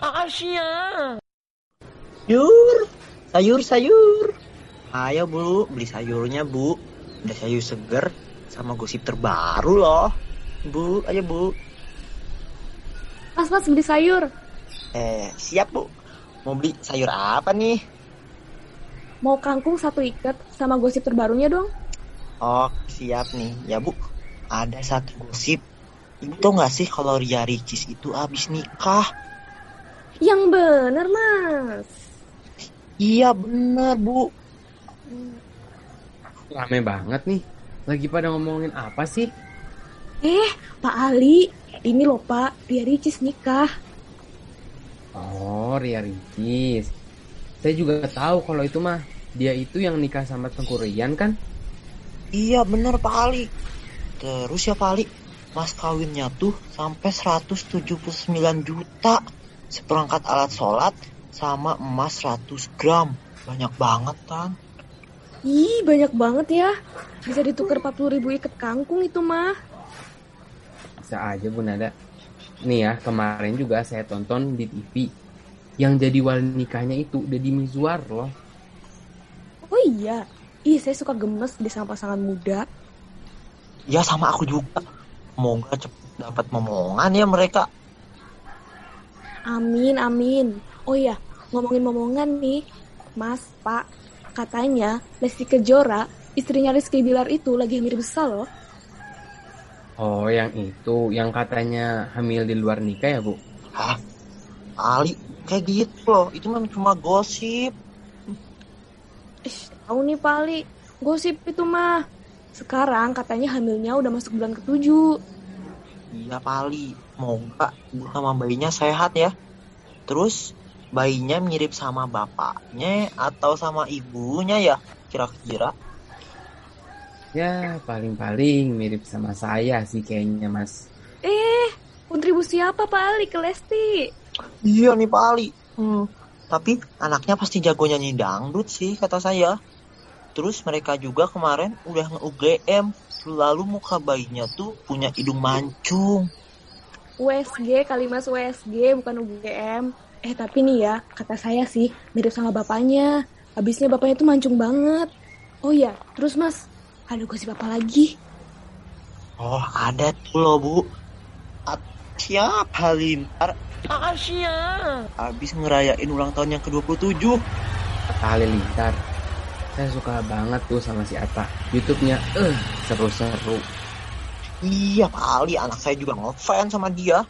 Asia. Sayur, sayur, sayur. Ayo bu, beli sayurnya bu. Ada sayur seger sama gosip terbaru loh. Bu, ayo bu. Mas, mas beli sayur. Eh, siap bu. Mau beli sayur apa nih? Mau kangkung satu ikat sama gosip terbarunya dong. Oh, siap nih. Ya bu, ada satu gosip. Ibu tau gak sih kalau Ria Ricis itu abis nikah? Yang bener, mas. Iya bener bu. Rame banget nih. Lagi pada ngomongin apa sih? Eh, Pak Ali. Ini loh Pak, Ria Ricis nikah. Oh, Ria Ricis. Saya juga tahu kalau itu mah dia itu yang nikah sama Tengku Rian kan? Iya bener Pak Ali. Terus ya Pak Ali, mas kawinnya tuh sampai 179 juta. Seperangkat alat sholat sama emas 100 gram. Banyak banget kan? Ih, banyak banget ya. Bisa ditukar 40 ribu ikat kangkung itu mah. Bisa aja Bu Nada. Nih ya, kemarin juga saya tonton di TV. Yang jadi wali nikahnya itu Deddy Mizwar loh. Oh iya. Ih, saya suka gemes di sama pasangan muda. Ya sama aku juga. Semoga cepet dapat momongan ya mereka. Amin, amin. Oh iya, ngomongin momongan nih. Mas, Pak, katanya Lesti Kejora, istrinya Rizky Bilar itu lagi hamil besar loh. Oh, yang itu, yang katanya hamil di luar nikah ya Bu? Hah? Ali, kayak gitu loh. Itu mah cuma gosip. Ih, tahu nih Pak Ali, gosip itu mah. Sekarang katanya hamilnya udah masuk bulan ketujuh. Iya Pak Ali, semoga ibu sama bayinya sehat ya. Terus bayinya mirip sama bapaknya atau sama ibunya ya kira-kira? Ya, paling-paling mirip sama saya sih kayaknya Mas. Eh, kontribusi apa Pak Ali ke Lesti? Iya nih Pak Ali. Hmm, tapi anaknya pasti jago nyanyi dangdut sih kata saya. Terus mereka juga kemarin udah nge-UGM. Lalu muka bayinya tuh punya hidung mancung. USG kali mas USG bukan UGM. Eh tapi nih ya, kata saya sih mirip sama bapaknya. Habisnya bapaknya tuh mancung banget. Oh iya, terus mas, ada gosip apa lagi? Oh ada tuh loh bu. At- Siap Halintar Asia. habis ngerayain ulang tahun yang ke-27. Halilintar. Saya suka banget tuh sama si Atta. YouTube-nya eh seru-seru. Iya Pak Ali, anak saya juga ngefans sama dia.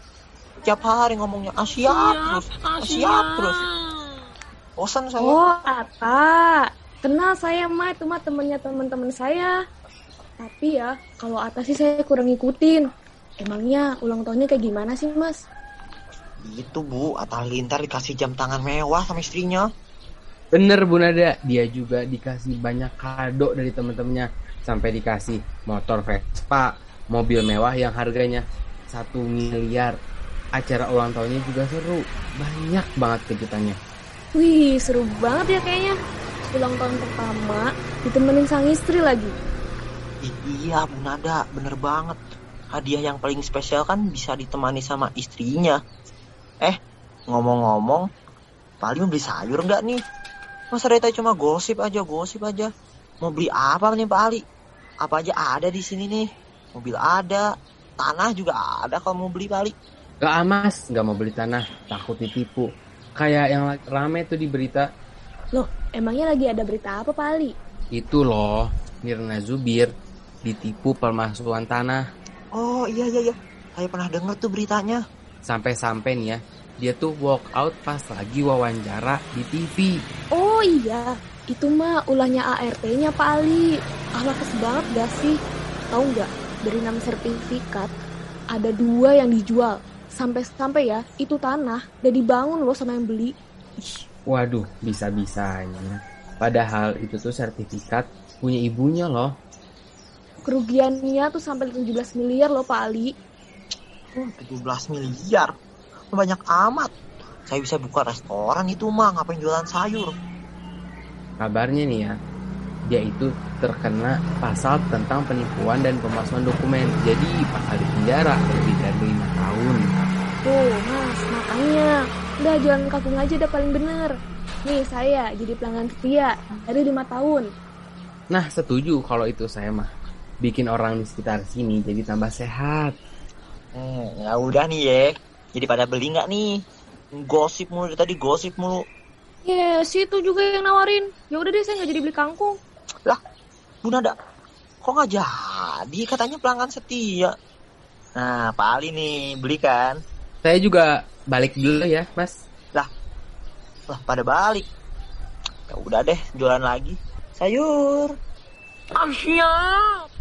Tiap hari ngomongnya Asia terus, Asia terus. Bosan saya. Oh, Ata. Kenal saya mah itu mah temennya teman-teman saya. Tapi ya, kalau Ata sih saya kurang ngikutin. Emangnya ulang tahunnya kayak gimana sih mas? Gitu Bu, Atta Halilintar dikasih jam tangan mewah sama istrinya. Bener Bu Nada, dia juga dikasih banyak kado dari temen-temennya. Sampai dikasih motor Vespa, mobil mewah yang harganya satu miliar. Acara ulang tahunnya juga seru, banyak banget kejutannya. Wih, seru banget ya kayaknya. Ulang tahun pertama ditemenin sang istri lagi. I- iya Bu Nada, bener banget. Hadiah yang paling spesial kan bisa ditemani sama istrinya. Eh, ngomong-ngomong, paling mau beli sayur nggak nih? Masa dari tadi cuma gosip aja, gosip aja. Mau beli apa nih Pak Ali? Apa aja ada di sini nih? Mobil ada, tanah juga ada kalau mau beli Pak Ali. Gak amas, gak mau beli tanah, takut ditipu. Kayak yang rame tuh di berita, Loh, emangnya lagi ada berita apa Pak Ali? itu loh, Mirna Zubir ditipu pemalsuan tanah. Oh iya iya iya, saya pernah dengar tuh beritanya. Sampai-sampai nih ya, dia tuh walk out pas lagi wawancara di TV. Oh iya, itu mah ulahnya ART-nya Pak Ali. Ahlakes banget gak sih? Tahu nggak? Dari enam sertifikat ada dua yang dijual. Sampai-sampai ya, itu tanah udah dibangun loh sama yang beli. Ih, Waduh, bisa-bisanya. Padahal itu tuh sertifikat punya ibunya loh. kerugiannya tuh sampai 17 miliar loh Pak Ali. Oh, 17 miliar. Banyak amat. Saya bisa buka restoran itu mah, ngapain jualan sayur? Kabarnya nih ya, dia itu terkena pasal tentang penipuan dan pemalsuan dokumen. Jadi bakal di penjara lebih dari lima tahun. Tuh mas, makanya Udah jualan kangkung aja udah paling bener. Nih saya jadi pelanggan setia dari lima tahun. Nah, setuju kalau itu saya mah. Bikin orang di sekitar sini jadi tambah sehat. Eh, ya udah nih ya. Jadi pada beli nggak nih? Gosip mulu dari tadi gosip mulu. Ya, situ juga yang nawarin. Ya udah deh saya nggak jadi beli kangkung. Bu Nada, kok nggak jadi? Katanya pelanggan setia. Nah, Pak Ali nih beli kan? Saya juga balik dulu ya, Mas. Lah, pada balik. Ya udah deh, jualan lagi. Sayur. Asyik.